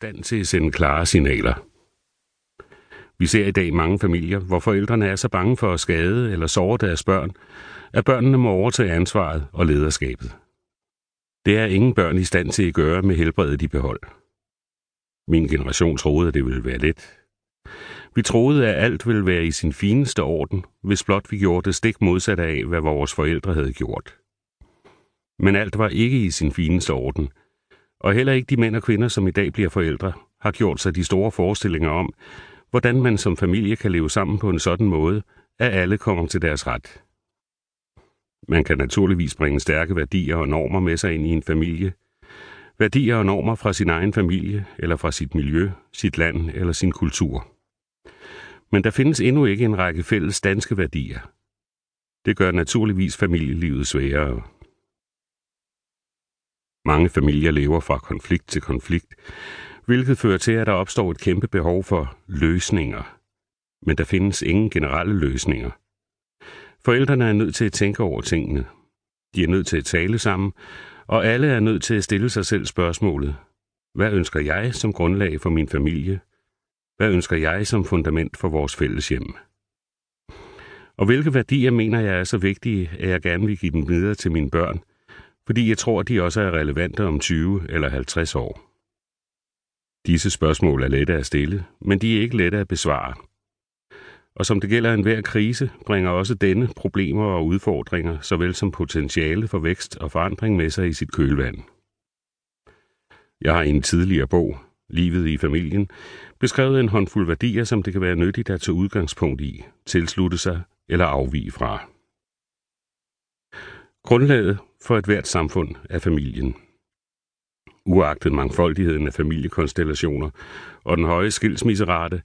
stand til at sende klare signaler. Vi ser i dag mange familier, hvor forældrene er så bange for at skade eller såre deres børn, at børnene må overtage ansvaret og lederskabet. Det er ingen børn i stand til at gøre med helbredet i behold. Min generation troede, at det ville være let. Vi troede, at alt ville være i sin fineste orden, hvis blot vi gjorde det stik modsat af, hvad vores forældre havde gjort. Men alt var ikke i sin fineste orden, og heller ikke de mænd og kvinder, som i dag bliver forældre, har gjort sig de store forestillinger om, hvordan man som familie kan leve sammen på en sådan måde, at alle kommer til deres ret. Man kan naturligvis bringe stærke værdier og normer med sig ind i en familie. Værdier og normer fra sin egen familie, eller fra sit miljø, sit land eller sin kultur. Men der findes endnu ikke en række fælles danske værdier. Det gør naturligvis familielivet sværere. Mange familier lever fra konflikt til konflikt, hvilket fører til, at der opstår et kæmpe behov for løsninger. Men der findes ingen generelle løsninger. Forældrene er nødt til at tænke over tingene. De er nødt til at tale sammen, og alle er nødt til at stille sig selv spørgsmålet. Hvad ønsker jeg som grundlag for min familie? Hvad ønsker jeg som fundament for vores fælles hjem? Og hvilke værdier mener jeg er så vigtige, at jeg gerne vil give dem videre til mine børn, fordi jeg tror, at de også er relevante om 20 eller 50 år. Disse spørgsmål er lette at stille, men de er ikke lette at besvare. Og som det gælder enhver krise, bringer også denne problemer og udfordringer, såvel som potentiale for vækst og forandring med sig i sit kølvand. Jeg har i en tidligere bog, Livet i familien, beskrevet en håndfuld værdier, som det kan være nyttigt at tage udgangspunkt i, tilslutte sig eller afvige fra. Grundlaget for et hvert samfund er familien. Uagtet mangfoldigheden af familiekonstellationer og den høje skilsmisserate,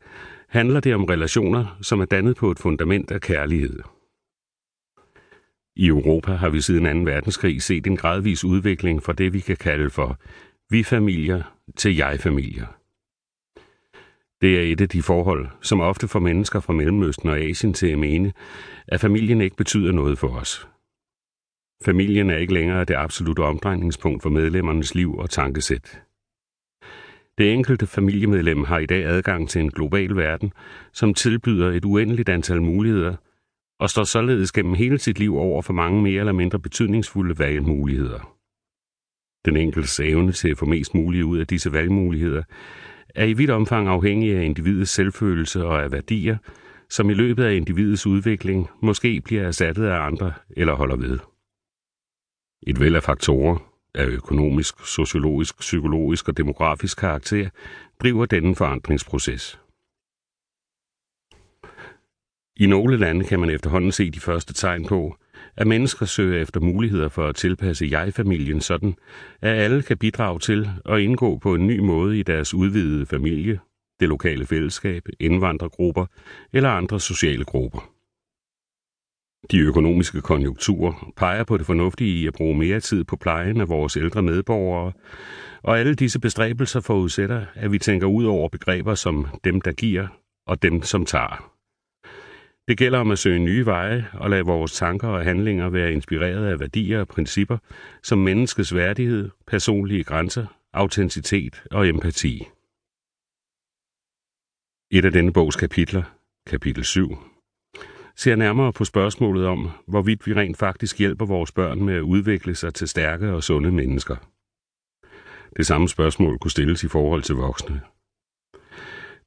handler det om relationer, som er dannet på et fundament af kærlighed. I Europa har vi siden 2. verdenskrig set en gradvis udvikling fra det, vi kan kalde for vi-familier til jeg-familier. Det er et af de forhold, som ofte får mennesker fra Mellemøsten og Asien til at mene, at familien ikke betyder noget for os. Familien er ikke længere det absolutte omdrejningspunkt for medlemmernes liv og tankesæt. Det enkelte familiemedlem har i dag adgang til en global verden, som tilbyder et uendeligt antal muligheder, og står således gennem hele sit liv over for mange mere eller mindre betydningsfulde valgmuligheder. Den enkeltes evne til at få mest muligt ud af disse valgmuligheder er i vidt omfang afhængig af individets selvfølelse og af værdier, som i løbet af individets udvikling måske bliver erstattet af andre eller holder ved. Et væld af faktorer af økonomisk, sociologisk, psykologisk og demografisk karakter driver denne forandringsproces. I nogle lande kan man efterhånden se de første tegn på, at mennesker søger efter muligheder for at tilpasse jeg-familien sådan, at alle kan bidrage til og indgå på en ny måde i deres udvidede familie, det lokale fællesskab, indvandrergrupper eller andre sociale grupper. De økonomiske konjunkturer peger på det fornuftige i at bruge mere tid på plejen af vores ældre medborgere, og alle disse bestræbelser forudsætter, at vi tænker ud over begreber som dem, der giver, og dem, som tager. Det gælder om at søge nye veje og lade vores tanker og handlinger være inspireret af værdier og principper som menneskets værdighed, personlige grænser, autenticitet og empati. Et af denne bogs kapitler, kapitel 7, ser nærmere på spørgsmålet om, hvorvidt vi rent faktisk hjælper vores børn med at udvikle sig til stærke og sunde mennesker. Det samme spørgsmål kunne stilles i forhold til voksne.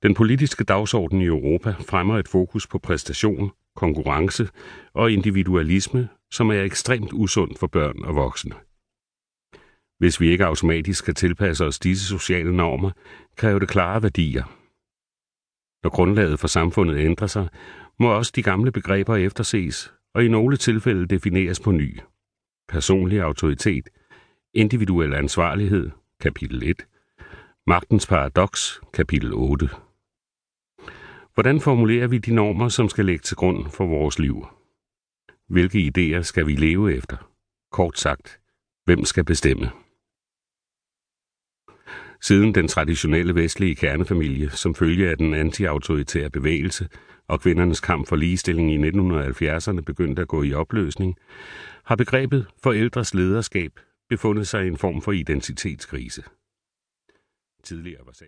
Den politiske dagsorden i Europa fremmer et fokus på præstation, konkurrence og individualisme, som er ekstremt usundt for børn og voksne. Hvis vi ikke automatisk skal tilpasse os disse sociale normer, kræver det klare værdier. Når grundlaget for samfundet ændrer sig, må også de gamle begreber efterses og i nogle tilfælde defineres på ny. Personlig autoritet, individuel ansvarlighed, kapitel 1, magtens paradoks, kapitel 8. Hvordan formulerer vi de normer, som skal lægge til grund for vores liv? Hvilke idéer skal vi leve efter? Kort sagt, hvem skal bestemme? Siden den traditionelle vestlige kernefamilie, som følge af den antiautoritære bevægelse og kvindernes kamp for ligestilling i 1970'erne begyndte at gå i opløsning, har begrebet forældres lederskab befundet sig i en form for identitetskrise. Tidligere var sagen